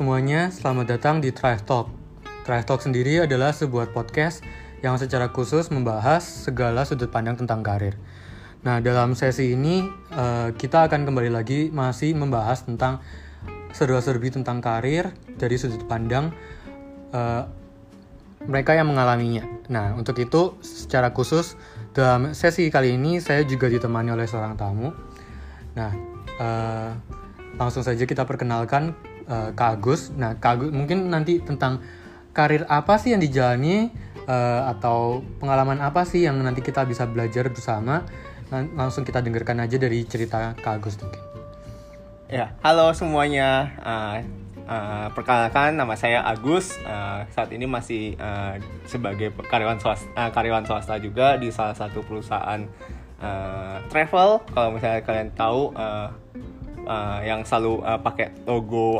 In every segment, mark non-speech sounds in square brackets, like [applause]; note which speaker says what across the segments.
Speaker 1: Semuanya, selamat datang di Thrive Talk. Thrive Talk sendiri adalah sebuah podcast yang secara khusus membahas segala sudut pandang tentang karir. Nah, dalam sesi ini eh, kita akan kembali lagi masih membahas tentang seru-serbi tentang karir dari sudut pandang eh, mereka yang mengalaminya. Nah, untuk itu secara khusus dalam sesi kali ini saya juga ditemani oleh seorang tamu. Nah, eh, langsung saja kita perkenalkan eh, Kak Agus. Nah, Kak Agus mungkin nanti tentang karir apa sih yang dijalani eh, atau pengalaman apa sih yang nanti kita bisa belajar bersama. Lang- langsung kita dengarkan aja dari cerita Kak Agus mungkin.
Speaker 2: Ya, halo semuanya. Uh, uh, perkenalkan nama saya Agus. Uh, saat ini masih uh, sebagai karyawan swasta, uh, karyawan swasta juga di salah satu perusahaan uh, travel. Kalau misalnya kalian tahu uh, uh, yang selalu uh, pakai logo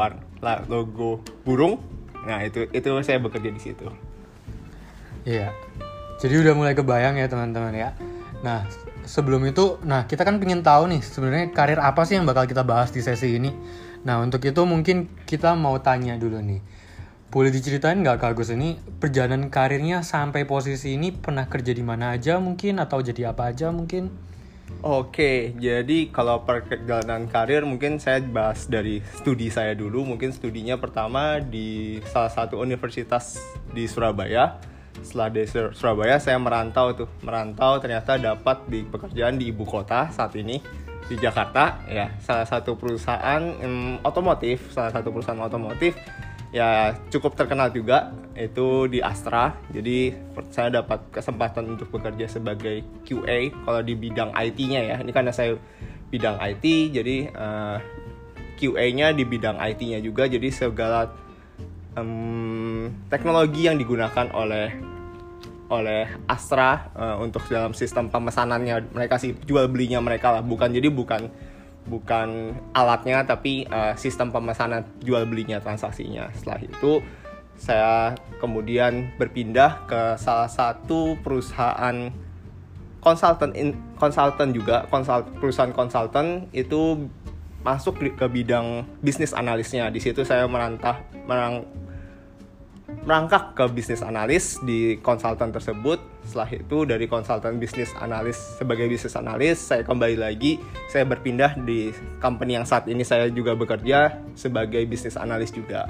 Speaker 2: logo burung. Nah, itu itu saya bekerja di situ.
Speaker 1: Iya. Jadi udah mulai kebayang ya teman-teman ya. Nah, sebelum itu, nah kita kan pengen tahu nih sebenarnya karir apa sih yang bakal kita bahas di sesi ini. Nah, untuk itu mungkin kita mau tanya dulu nih. Boleh diceritain nggak Kak Agus ini perjalanan karirnya sampai posisi ini pernah kerja di mana aja mungkin atau jadi apa aja mungkin?
Speaker 2: Oke, jadi kalau perjalanan karir mungkin saya bahas dari studi saya dulu. Mungkin studinya pertama di salah satu universitas di Surabaya. Setelah dari Sur- Surabaya saya merantau tuh, merantau ternyata dapat di pekerjaan di ibu kota saat ini di Jakarta ya. Salah satu perusahaan otomotif, salah satu perusahaan otomotif ya cukup terkenal juga itu di Astra. Jadi saya dapat kesempatan untuk bekerja sebagai QA kalau di bidang IT-nya ya. Ini karena saya bidang IT jadi eh, QA-nya di bidang IT-nya juga. Jadi segala em, teknologi yang digunakan oleh oleh Astra eh, untuk dalam sistem pemesanannya mereka sih jual belinya mereka lah. Bukan jadi bukan bukan alatnya tapi eh, sistem pemesanan jual belinya transaksinya. Setelah itu saya kemudian berpindah ke salah satu perusahaan konsultan konsultan juga konsult perusahaan konsultan itu masuk ke bidang bisnis analisnya. Di situ saya merantah merang merangkak ke bisnis analis di konsultan tersebut. Setelah itu dari konsultan bisnis analis sebagai bisnis analis saya kembali lagi saya berpindah di company yang saat ini saya juga bekerja sebagai bisnis analis juga.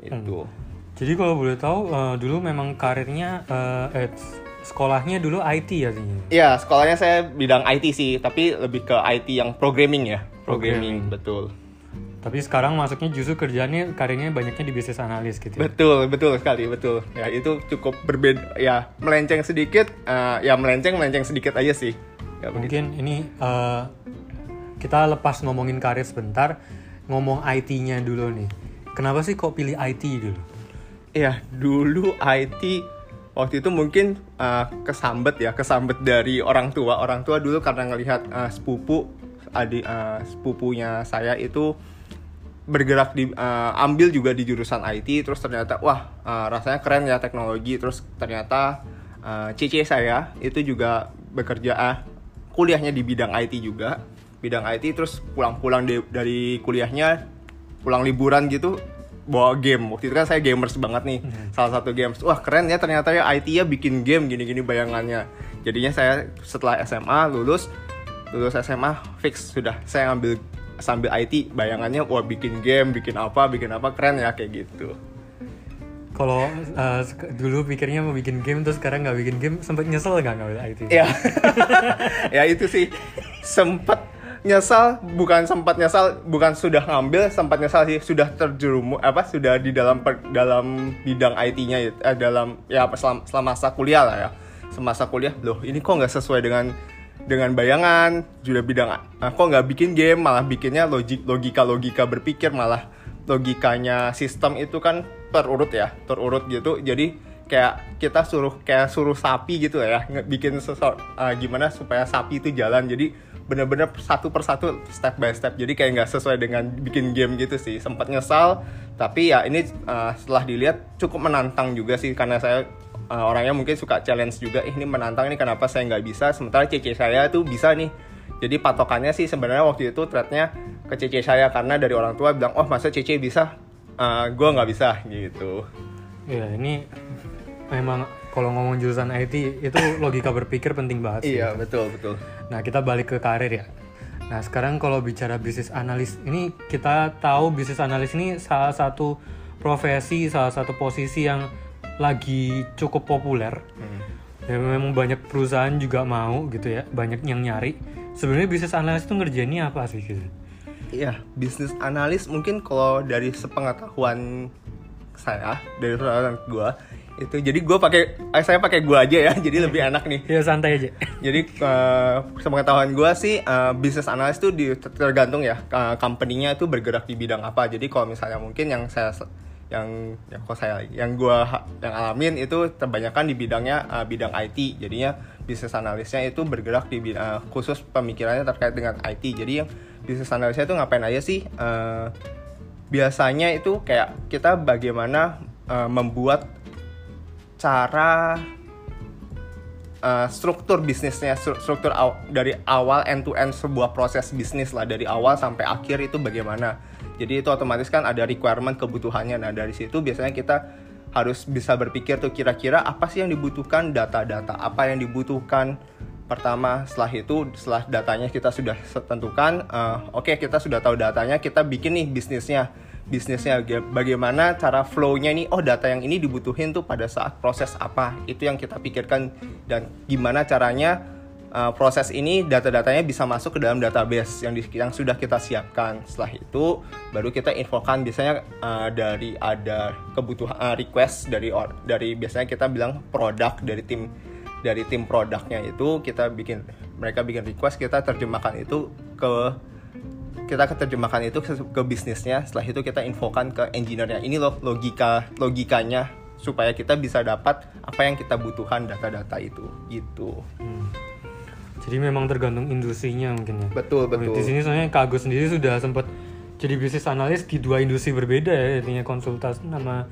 Speaker 2: Itu.
Speaker 1: Jadi kalau boleh tahu eh, dulu memang karirnya eh, eh, sekolahnya dulu IT ya sih.
Speaker 2: Iya, sekolahnya saya bidang IT sih, tapi lebih ke IT yang programming ya.
Speaker 1: Programming.
Speaker 2: Programming, betul.
Speaker 1: Tapi sekarang masuknya justru kerjaannya karirnya banyaknya di bisnis analis gitu. ya.
Speaker 2: Betul, betul sekali, betul. Ya, itu cukup berbeda ya, melenceng sedikit eh, ya melenceng melenceng sedikit aja sih. Ya, begitu.
Speaker 1: Mungkin ini eh, kita lepas ngomongin karir sebentar, ngomong IT-nya dulu nih. Kenapa sih kok pilih IT dulu?
Speaker 2: Iya, dulu IT waktu itu mungkin uh, kesambet ya, kesambet dari orang tua. Orang tua dulu karena ngelihat uh, sepupu adik uh, sepupunya saya itu bergerak di uh, ambil juga di jurusan IT terus ternyata wah uh, rasanya keren ya teknologi terus ternyata uh, cici saya itu juga bekerja ah, kuliahnya di bidang IT juga. Bidang IT terus pulang-pulang dari kuliahnya pulang liburan gitu bawa game. Waktu itu kan saya gamers banget nih. Salah satu games wah keren ya ternyata ya IT ya bikin game gini-gini bayangannya. Jadinya saya setelah SMA lulus lulus SMA fix sudah. Saya ngambil sambil IT bayangannya wah bikin game bikin apa bikin apa keren ya kayak gitu.
Speaker 1: Kalau sek- dulu pikirnya mau bikin game terus sekarang nggak bikin game, sempet nyesel nggak ngambil IT?
Speaker 2: ya. [laughs] Ya itu sih. Sempat nyesal bukan sempat nyesal bukan sudah ngambil sempat nyesal sih sudah terjerumus apa sudah di dalam per- dalam bidang IT-nya ya, eh, dalam ya apa, selama, selama masa kuliah lah ya. Semasa kuliah loh ini kok nggak sesuai dengan dengan bayangan sudah bidang ah, kok nggak bikin game malah bikinnya logik logika logika berpikir malah logikanya sistem itu kan terurut ya terurut gitu. Jadi kayak kita suruh kayak suruh sapi gitu ya bikin sesuatu gimana supaya sapi itu jalan. Jadi bener-bener satu persatu step by step. Jadi kayak nggak sesuai dengan bikin game gitu sih. Sempat nyesal tapi ya ini uh, setelah dilihat cukup menantang juga sih karena saya uh, orangnya mungkin suka challenge juga "Ih, ini menantang ini kenapa saya nggak bisa? Sementara cece saya tuh bisa nih. Jadi patokannya sih sebenarnya waktu itu threadnya ke cece saya karena dari orang tua bilang oh masa cece bisa? Uh, gue nggak bisa gitu.
Speaker 1: Ya ini memang kalau ngomong jurusan IT itu logika berpikir penting banget sih.
Speaker 2: iya betul betul.
Speaker 1: Nah, kita balik ke karir ya. Nah, sekarang kalau bicara bisnis analis, ini kita tahu bisnis analis ini salah satu profesi, salah satu posisi yang lagi cukup populer. Dan memang banyak perusahaan juga mau gitu ya, banyak yang nyari. Sebenarnya bisnis analis itu ngerjainnya apa sih gitu?
Speaker 2: Iya, bisnis analis mungkin kalau dari sepengetahuan saya dari pengetahuan gue itu jadi gue pakai eh, saya pakai gue aja ya [laughs] jadi lebih [laughs] enak nih
Speaker 1: Ya santai aja. [laughs]
Speaker 2: jadi uh, sepengetahuan gue sih uh, bisnis analis itu di, tergantung ya uh, company-nya itu bergerak di bidang apa jadi kalau misalnya mungkin yang saya yang yang kok saya yang gue yang alamin itu kebanyakan di bidangnya uh, bidang IT jadinya bisnis analisnya itu bergerak di uh, khusus pemikirannya terkait dengan IT jadi yang bisnis analisnya itu ngapain aja sih? Uh, biasanya itu kayak kita bagaimana uh, membuat cara uh, struktur bisnisnya stru- struktur aw- dari awal end to end sebuah proses bisnis lah dari awal sampai akhir itu bagaimana jadi itu otomatis kan ada requirement kebutuhannya. Nah dari situ biasanya kita harus bisa berpikir tuh kira-kira apa sih yang dibutuhkan data-data apa yang dibutuhkan. Pertama setelah itu setelah datanya kita sudah tentukan uh, oke kita sudah tahu datanya kita bikin nih bisnisnya. Bisnisnya Ga- bagaimana cara flow-nya nih oh data yang ini dibutuhin tuh pada saat proses apa? Itu yang kita pikirkan. Dan gimana caranya uh, proses ini data-datanya bisa masuk ke dalam database yang di- yang sudah kita siapkan. Setelah itu baru kita infokan biasanya uh, dari ada kebutuhan uh, request dari or- dari biasanya kita bilang produk dari tim dari tim produknya itu kita bikin mereka bikin request kita terjemahkan itu ke kita keterjemahkan itu ke, ke bisnisnya. Setelah itu kita infokan ke engineer-nya. Ini loh logika logikanya supaya kita bisa dapat apa yang kita butuhkan data-data itu. Gitu.
Speaker 1: Hmm. Jadi memang tergantung industrinya mungkin ya.
Speaker 2: betul betul
Speaker 1: Di sini soalnya Kak Agus sendiri sudah sempat jadi bisnis analis di dua industri berbeda ya, artinya konsultas sama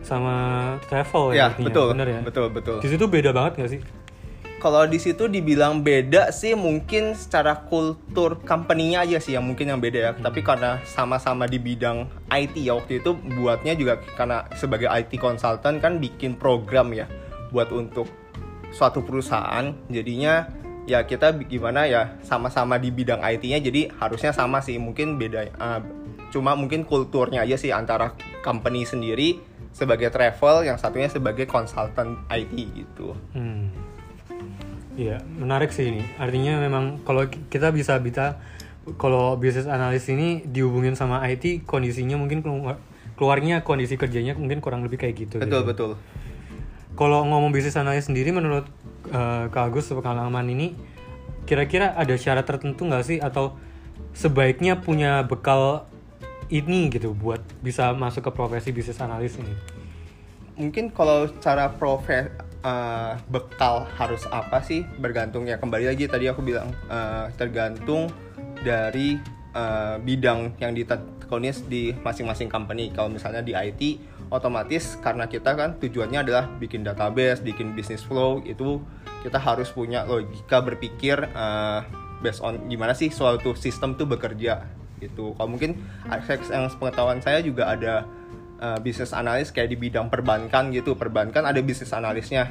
Speaker 1: sama travel
Speaker 2: ya
Speaker 1: artinya.
Speaker 2: betul
Speaker 1: Bener ya.
Speaker 2: betul betul
Speaker 1: Di situ beda banget nggak sih?
Speaker 2: kalau di situ dibilang beda sih mungkin secara kultur company-nya aja sih yang mungkin yang beda ya tapi karena sama-sama di bidang IT ya waktu itu buatnya juga karena sebagai IT consultant kan bikin program ya buat untuk suatu perusahaan jadinya ya kita gimana ya sama-sama di bidang IT-nya jadi harusnya sama sih mungkin beda eh, cuma mungkin kulturnya aja sih antara company sendiri sebagai travel yang satunya sebagai consultant IT gitu
Speaker 1: Hmm. Iya, menarik sih ini. Artinya memang kalau ki- kita bisa bisa kalau bisnis analis ini dihubungin sama IT, kondisinya mungkin keluar, keluarnya kondisi kerjanya mungkin kurang lebih kayak gitu.
Speaker 2: betul
Speaker 1: gitu.
Speaker 2: betul
Speaker 1: Kalau ngomong bisnis analis sendiri, menurut eh, Kak Agus pengalaman ini, kira-kira ada syarat tertentu nggak sih? Atau sebaiknya punya bekal ini gitu buat bisa masuk ke profesi bisnis analis ini?
Speaker 2: mungkin kalau cara profe eh, bekal harus apa sih? Bergantung ya kembali lagi tadi aku bilang eh, tergantung dari eh, bidang yang ditekuni di masing-masing company. Kalau misalnya di IT otomatis karena kita kan tujuannya adalah bikin database bikin business flow itu kita harus punya logika berpikir eh, based on gimana sih suatu sistem tuh bekerja gitu. Kalau mungkin akses yang pengetahuan saya juga ada uh, bisnis analis kayak di bidang perbankan gitu. Perbankan ada bisnis analisnya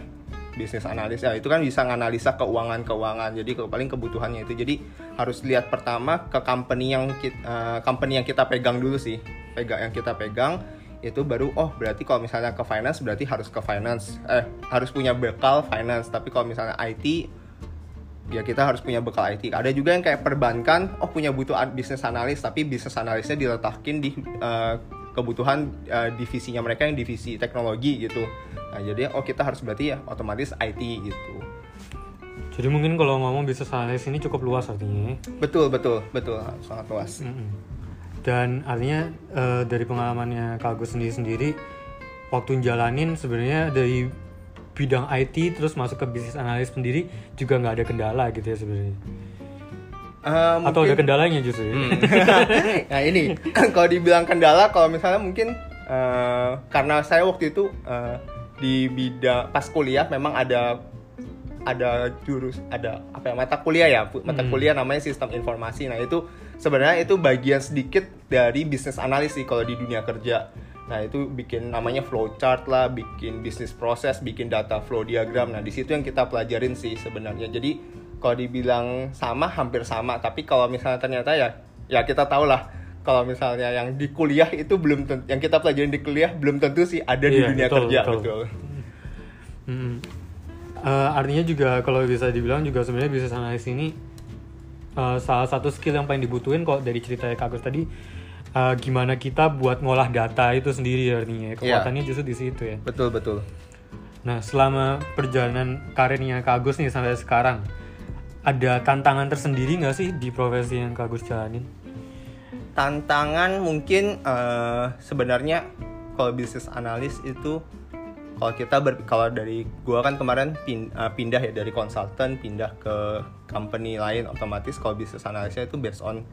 Speaker 2: bisnis analis ya itu kan bisa nganalisa keuangan keuangan jadi ke- paling kebutuhannya itu. Jadi harus lihat pertama ke company yang kita, company yang kita pegang dulu sih. Pegang yang kita pegang itu baru oh berarti kalau misalnya ke finance berarti harus ke finance eh harus punya bekal finance tapi kalau misalnya IT ya kita harus punya bekal IT. Ada juga yang kayak perbankan, oh punya butuh bisnis analis, tapi bisnis analisnya diletakin di uh, kebutuhan uh, divisinya mereka yang divisi teknologi gitu. Nah jadi oh kita harus berarti ya otomatis IT gitu.
Speaker 1: Jadi mungkin kalau ngomong bisnis analis ini cukup luas artinya. ya.
Speaker 2: Betul betul betul sangat luas.
Speaker 1: Mm-mm. Dan artinya eh, dari pengalamannya Kak Agus sendiri sendiri waktu jalanin sebenarnya dari bidang IT terus masuk ke bisnis analis sendiri juga nggak ada kendala gitu ya sebenarnya.
Speaker 2: Uh,
Speaker 1: Atau ada
Speaker 2: mungkin-
Speaker 1: kendalanya justru. ya? [laughs]
Speaker 2: nah ini [clears throat] kalau dibilang kendala kalau misalnya mungkin eh, karena saya waktu itu eh, di bidang pas kuliah memang ada ada jurus ada apa ya mata kuliah ya mata
Speaker 1: Hmm.
Speaker 2: kuliah namanya sistem informasi nah itu sebenarnya itu bagian sedikit dari bisnis analis sih kalau di dunia kerja nah itu bikin namanya flowchart lah bikin bisnis proses bikin data flow diagram nah di situ yang kita pelajarin sih sebenarnya jadi kalau dibilang sama hampir sama tapi kalau misalnya ternyata ya ya kita tahu lah kalau misalnya yang di kuliah itu belum ten- yang kita pelajarin di kuliah belum tentu sih ada di
Speaker 1: Iya,
Speaker 2: dunia
Speaker 1: betul,
Speaker 2: kerja
Speaker 1: betul.
Speaker 2: betul.
Speaker 1: Mm-mm. Eh, artinya juga kalau bisa dibilang juga sebenarnya bisnis analis ini eh, salah satu skill yang paling dibutuhin kok dari ceritanya Kak Agus tadi eh, gimana kita buat ngolah data itu sendiri artinya kekuatannya justru di situ ya.
Speaker 2: Betul betul.
Speaker 1: Nah selama perjalanan karirnya Kak Agus nih sampai sekarang ada tantangan tersendiri nggak sih di profesi yang Kak Agus jalanin?
Speaker 2: Tantangan mungkin eh, sebenarnya kalau bisnis analis itu kalau kita ber, kalau dari gua kan kemarin pin- eh, pindah ya dari konsultan pindah ke company lain otomatis kalau bisnis analisnya itu based on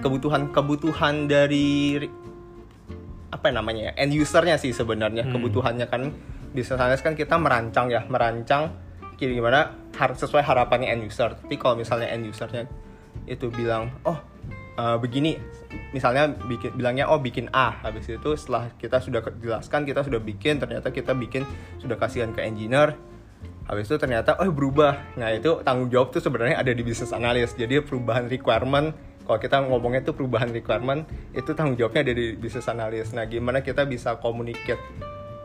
Speaker 2: kebutuhan-kebutuhan dari ri- apa ya namanya ya end usernya sih sebenarnya
Speaker 1: Hmm.
Speaker 2: kebutuhannya kan bisnis analis kan kita merancang ya merancang kira gimana har- sesuai harapannya end user tapi kalau misalnya end usernya itu bilang oh eh, begini misalnya bikin bilangnya oh bikin A. Habis itu setelah kita sudah jelaskan kita sudah bikin ternyata kita bikin sudah kasihan ke engineer. Habis itu ternyata oh berubah. Nah itu tanggung jawab tuh sebenarnya ada di bisnis analis jadi perubahan requirement kalau kita ngomongnya itu perubahan requirement itu tanggung jawabnya ada di bisnis analis nah gimana kita bisa communicate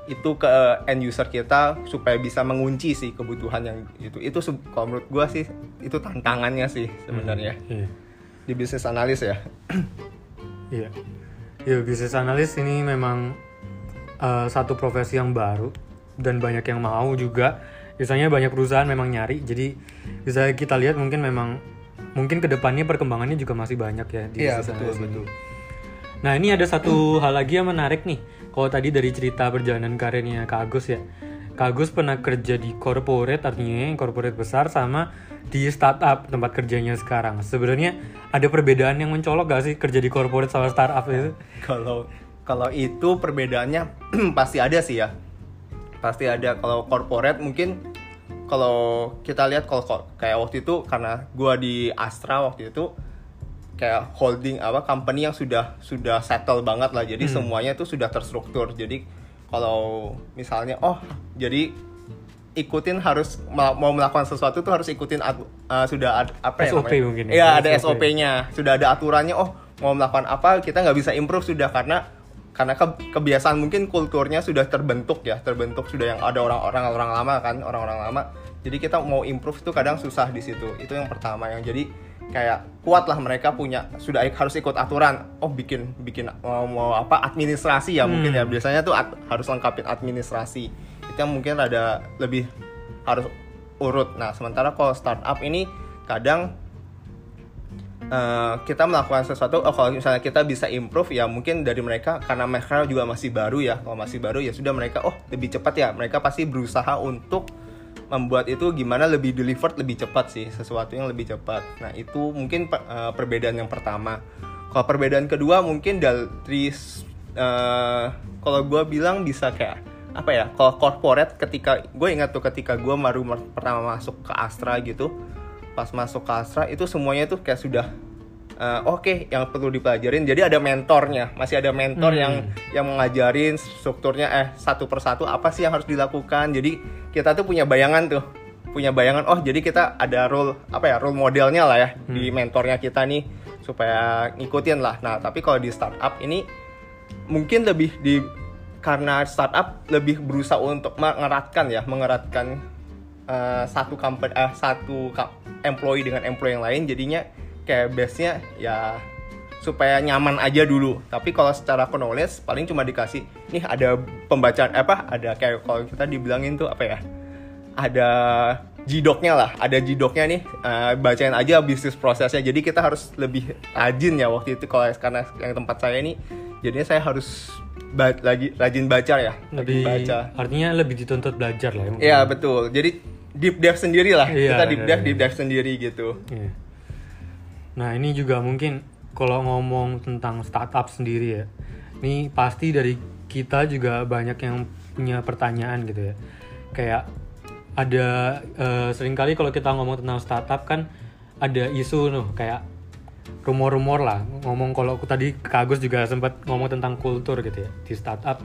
Speaker 2: itu ke end user kita supaya bisa mengunci sih kebutuhan yang itu. Itu kalau menurut gua sih itu tantangannya sih sebenarnya.
Speaker 1: Iya.
Speaker 2: Di bisnis analis ya
Speaker 1: Iya. Iya, bisnis analis ini memang eh, satu profesi yang baru dan banyak yang mau juga. Biasanya banyak perusahaan memang nyari. Jadi bisa kita lihat mungkin memang mungkin ke depannya perkembangannya juga masih banyak ya di
Speaker 2: Iya,
Speaker 1: bisnis
Speaker 2: betul,
Speaker 1: analis ini.
Speaker 2: betul.
Speaker 1: Nah ini ada satu hal lagi yang menarik nih. Kalau tadi dari cerita perjalanan karirnya Kak Agus ya. Kak Agus pernah kerja di corporate artinya yang corporate besar sama di startup tempat kerjanya sekarang. Sebenarnya ada perbedaan yang mencolok gak sih kerja di corporate sama startup itu?
Speaker 2: kalau kalau itu perbedaannya [clears throat] pasti ada sih ya. Pasti ada. Kalau corporate mungkin kalau kita lihat kalau kayak waktu itu karena gua di Astra waktu itu kayak holding apa company yang sudah sudah settle banget lah. Jadi semuanya itu sudah terstruktur. Jadi kalau misalnya oh jadi ikutin harus ma- mau melakukan sesuatu tuh harus ikutin uh, sudah ad- apa ya
Speaker 1: SOP
Speaker 2: namanya?
Speaker 1: mungkin ya?
Speaker 2: Iya, ada
Speaker 1: SOP.
Speaker 2: SOP-nya. Sudah ada aturannya. Oh, mau melakukan apa kita nggak bisa improve sudah karena karena ke- kebiasaan mungkin kulturnya sudah terbentuk ya, terbentuk sudah yang ada orang-orang orang lama kan, orang-orang lama. Jadi kita mau improve itu kadang susah di situ. Itu yang pertama yang jadi kayak kuat lah mereka punya sudah harus ikut aturan. Oh, bikin bikin mau, mau apa administrasi ya mungkin ya. Biasanya tuh at- harus lengkapin administrasi. Itu yang mungkin ada lebih harus urut. Nah, sementara kalau startup ini kadang eh, kita melakukan sesuatu oh kalau misalnya kita bisa improve ya mungkin dari mereka karena mereka juga masih baru ya kalau masih baru ya sudah mereka oh lebih cepat ya mereka pasti berusaha untuk membuat itu gimana lebih delivered lebih cepat sih sesuatu yang lebih cepat. Nah itu mungkin eh, perbedaan yang pertama. Kalau perbedaan kedua mungkin dari eh, kalau gue bilang bisa kayak apa ya kalau corporate ketika gue ingat tuh ketika gue baru pertama masuk ke Astra gitu pas masuk ke Astra itu semuanya tuh kayak sudah eh, oke yang perlu dipelajarin. Jadi ada mentornya. Masih ada mentor
Speaker 1: Hmm.
Speaker 2: yang yang mengajarin strukturnya eh satu persatu apa sih yang harus dilakukan. Jadi kita tuh punya bayangan tuh. Punya bayangan oh jadi kita ada role apa ya role modelnya lah ya di mentornya kita nih supaya ngikutin lah. Nah tapi kalau di startup ini mungkin lebih di karena startup lebih berusaha untuk mengeratkan ya mengeratkan eh, satu company eh, satu employee dengan employee yang lain. Jadinya kayak base-nya ya supaya nyaman aja dulu tapi kalau secara knowledge paling cuma dikasih nih ada pembacaan apa ada kayak kalau kita dibilangin tuh apa ya ada jidoknya lah ada jidoknya nih eh, bacain aja bisnis prosesnya jadi kita harus lebih rajin ya waktu itu kalau karena yang tempat saya ini jadinya saya harus ba- lagi rajin baca ya
Speaker 1: Lebih
Speaker 2: rajin baca
Speaker 1: artinya lebih dituntut belajar lah ya.
Speaker 2: Iya betul. Jadi deep dive sendiri lah.
Speaker 1: Iya,
Speaker 2: Kita deep
Speaker 1: iya,
Speaker 2: dive,
Speaker 1: iya.
Speaker 2: deep dive sendiri gitu.
Speaker 1: Iya. Nah ini juga mungkin kalau ngomong tentang startup sendiri ya, ini pasti dari kita juga banyak yang punya pertanyaan gitu ya. Kayak ada uh, sering kali kalau kita ngomong tentang startup kan ada isu nuh kayak rumor-rumor lah. Ngomong kalau aku tadi Kagus juga sempat ngomong tentang kultur gitu ya di startup.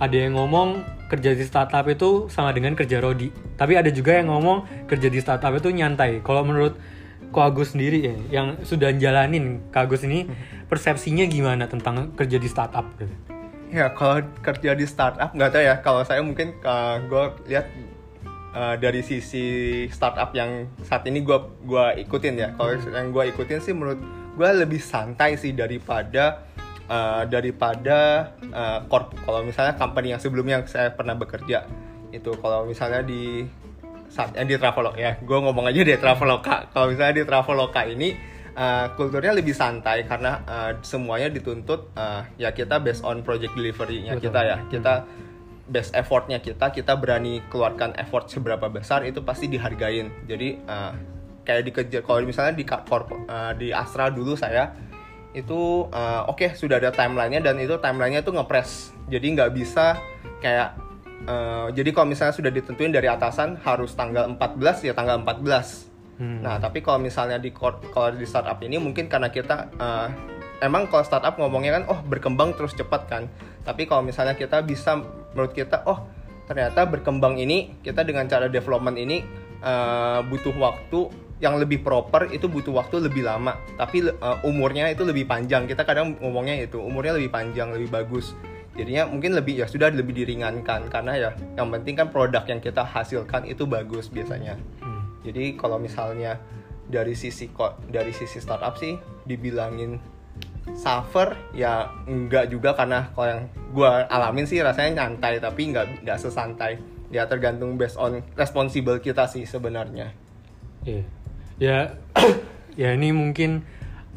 Speaker 1: Ada yang ngomong kerja di startup itu sama dengan kerja rodi. Tapi ada juga yang ngomong kerja di startup itu nyantai. Kalau menurut Ko Agus sendiri ya yang sudah jalanin Kagus ini persepsinya gimana tentang kerja di startup? Gitu
Speaker 2: ya kalau kerja di startup nggak tahu ya. Kalau saya mungkin uh, gue lihat uh, dari sisi startup yang saat ini gue gua ikutin ya. Kalau hmm. yang gue ikutin sih menurut gue lebih santai sih daripada uh, daripada uh, corp. Kalau misalnya company yang sebelumnya yang saya pernah bekerja itu kalau misalnya di saat yang di Traveloka ya. Gue ngomong aja di Traveloka kalau misalnya di Traveloka ini uh, kulturnya lebih santai karena uh, semuanya dituntut uh, ya kita based on project delivery-nya kita ya. Kita best effortnya kita kita berani keluarkan effort seberapa besar itu pasti dihargain. Jadi uh, kayak dikejar kalau misalnya di korp, uh, di Astra dulu saya itu uh, oke okay, sudah ada timelinenya dan itu timelinenya itu ngepres jadi nggak bisa kayak uh, jadi kalau misalnya sudah ditentuin dari atasan harus tanggal 14 ya tanggal 14 hmm. nah tapi kalau misalnya di kalau di startup ini mungkin karena kita uh, emang kalau startup ngomongnya kan oh berkembang terus cepat kan. Tapi kalau misalnya kita bisa menurut kita oh ternyata berkembang ini kita dengan cara development ini uh, butuh waktu yang lebih proper itu butuh waktu lebih lama. Tapi uh, umurnya itu lebih panjang. Kita kadang ngomongnya itu umurnya lebih panjang lebih bagus jadinya mungkin lebih ya sudah lebih diringankan. Karena ya yang penting kan produk yang kita hasilkan itu bagus biasanya. Hmm. jadi kalau misalnya dari sisi kok dari sisi startup sih dibilangin suffer ya enggak juga. Karena kalau yang gue alamin sih rasanya nyantai tapi nggak nggak sesantai. Ya tergantung based on responsible kita sih sebenarnya.
Speaker 1: Yeah. ya [clears throat] ya ini mungkin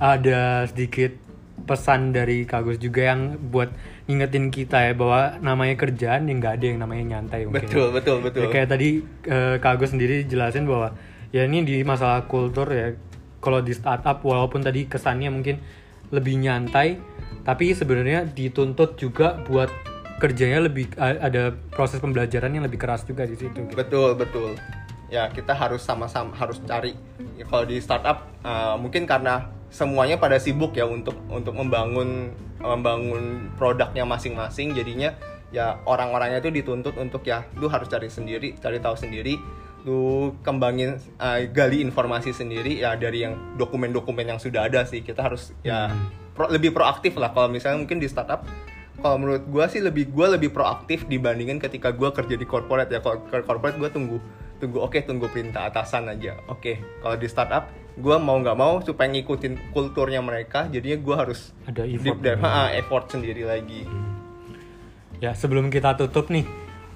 Speaker 1: ada sedikit pesan dari Kagus juga yang buat ngingetin kita ya bahwa namanya kerjaan yang nggak ada yang namanya nyantai
Speaker 2: mungkin. betul betul betul
Speaker 1: ya, kayak tadi eh, Kagus sendiri jelasin bahwa ya ini di masalah kultur ya kalau di startup walaupun tadi kesannya mungkin lebih nyantai tapi sebenarnya dituntut juga buat kerjanya lebih ada proses pembelajaran yang lebih keras juga di situ
Speaker 2: gitu. betul betul ya kita harus sama-sama harus cari ya, kalau di startup uh, mungkin karena semuanya pada sibuk ya untuk untuk membangun membangun produknya masing-masing. Jadinya ya orang-orangnya itu dituntut untuk ya lu harus cari sendiri cari tahu sendiri. Lu kembangin uh, gali informasi sendiri ya dari yang dokumen-dokumen yang sudah ada sih. Kita harus ya hmm. pro, lebih proaktif lah. Kalau misalnya mungkin di startup kalau menurut gue sih lebih gue lebih proaktif dibandingin ketika gue kerja di corporate ya. Kalau ke corporate gue tunggu tunggu oke okay, tunggu perintah atasan aja. Oke okay. kalau di startup gue mau nggak mau supaya ngikutin kulturnya mereka jadinya gue harus
Speaker 1: ada effort,
Speaker 2: deep, ha, effort sendiri lagi
Speaker 1: ya sebelum kita tutup nih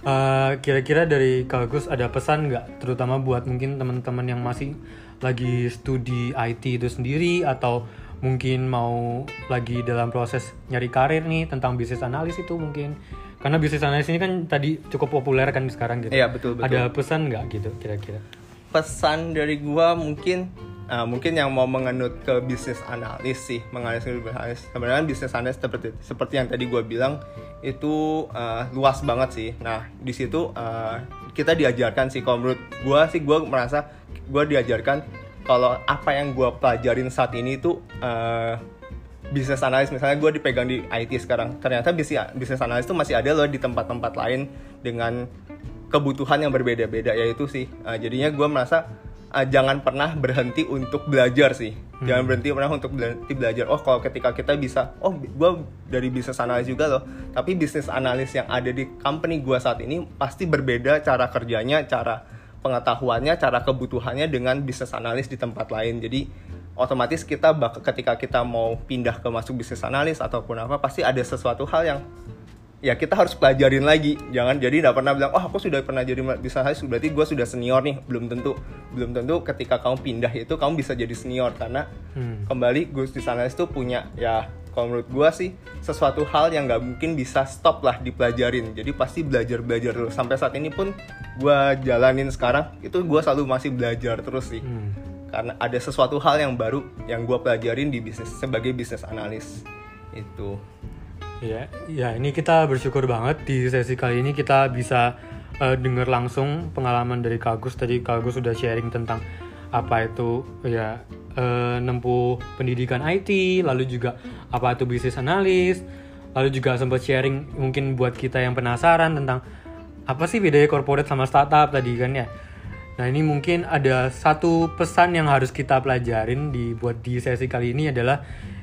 Speaker 1: eh, kira-kira dari Kagus ada pesan nggak terutama buat mungkin teman-teman yang masih lagi studi IT itu sendiri atau mungkin mau lagi dalam proses nyari karir nih tentang bisnis analis itu mungkin karena bisnis analis ini kan tadi cukup populer kan sekarang gitu.
Speaker 2: Iya betul betul.
Speaker 1: Ada pesan nggak gitu kira-kira?
Speaker 2: Pesan dari gua mungkin uh, mungkin yang mau mengenut ke bisnis analis sih menganalisis bisnis. Analis sebenarnya bisnis analis seperti seperti yang tadi gue bilang itu uh, luas banget sih. Nah di situ uh, kita diajarkan sih. Kalau menurut gue sih gue merasa gue diajarkan kalau apa yang gue pelajarin saat ini itu uh, bisnis analis. Misalnya gue dipegang di IT sekarang ternyata bisnis bisnis analis itu masih ada loh di tempat-tempat lain dengan kebutuhan yang berbeda-beda yaitu sih uh, jadinya gue merasa uh, jangan pernah berhenti untuk belajar sih. Hmm. Jangan berhenti pernah untuk berhenti belajar. Oh, kalau ketika kita bisa, oh, gue dari bisnis analis juga loh. Tapi bisnis analis yang ada di company gue saat ini pasti berbeda cara kerjanya, cara pengetahuannya, cara kebutuhannya dengan bisnis analis di tempat lain. Jadi otomatis kita bak ketika kita mau pindah ke masuk bisnis analis ataupun apa pasti ada sesuatu hal yang ya kita harus pelajarin lagi. Jangan jadi tidak pernah bilang oh aku sudah pernah jadi bisa analis berarti gue sudah senior nih belum tentu. Belum tentu ketika kamu pindah itu kamu bisa jadi senior karena hmm. kembali gus di sana itu punya ya kalau menurut gue sih sesuatu hal yang nggak mungkin bisa stop lah dipelajarin. Jadi pasti belajar belajar terus sampai saat ini pun gue jalanin sekarang itu gue selalu masih belajar terus sih. Hmm. karena ada sesuatu hal yang baru yang gue pelajarin di bisnis sebagai bisnis analis. Itu
Speaker 1: Ya, ya ini kita bersyukur banget di sesi kali ini kita bisa uh, dengar langsung pengalaman dari Kagus tadi Kagus sudah sharing tentang apa itu ya uh, nempuh pendidikan IT lalu juga apa itu bisnis analis lalu juga sempat sharing mungkin buat kita yang penasaran tentang apa sih bedanya corporate sama startup tadi kan ya. Nah ini mungkin ada satu pesan yang harus kita pelajarin di buat di sesi kali ini adalah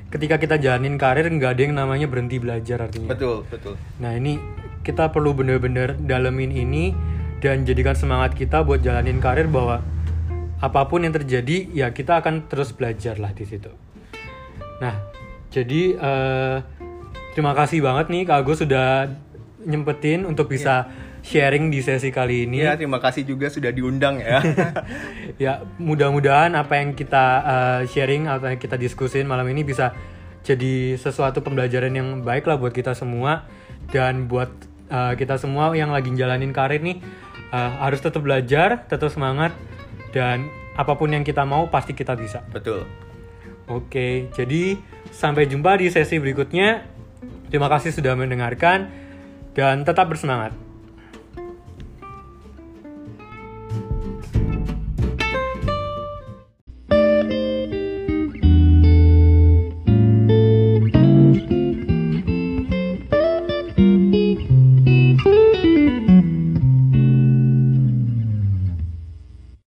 Speaker 1: ketika kita jalanin karir nggak ada yang namanya berhenti belajar artinya
Speaker 2: betul betul
Speaker 1: nah ini kita perlu bener-bener dalemin ini dan jadikan semangat kita buat jalanin karir bahwa apa pun yang terjadi ya kita akan terus belajar lah di situ. Nah, jadi uh, terima kasih banget nih Kak Agus sudah nyempetin untuk bisa yeah. Sharing di sesi kali ini.
Speaker 2: Ya, terima kasih juga sudah diundang ya. [laughs]
Speaker 1: ya, mudah-mudahan apa yang kita uh, sharing atau yang kita diskusin malam ini bisa jadi sesuatu pembelajaran yang baik lah buat kita semua dan buat uh, kita semua yang lagi jalanin karir nih uh, harus tetap belajar, tetap semangat dan apa pun yang kita mau pasti kita bisa.
Speaker 2: Betul.
Speaker 1: Oke, jadi sampai jumpa di sesi berikutnya. Terima kasih sudah mendengarkan dan tetap bersemangat.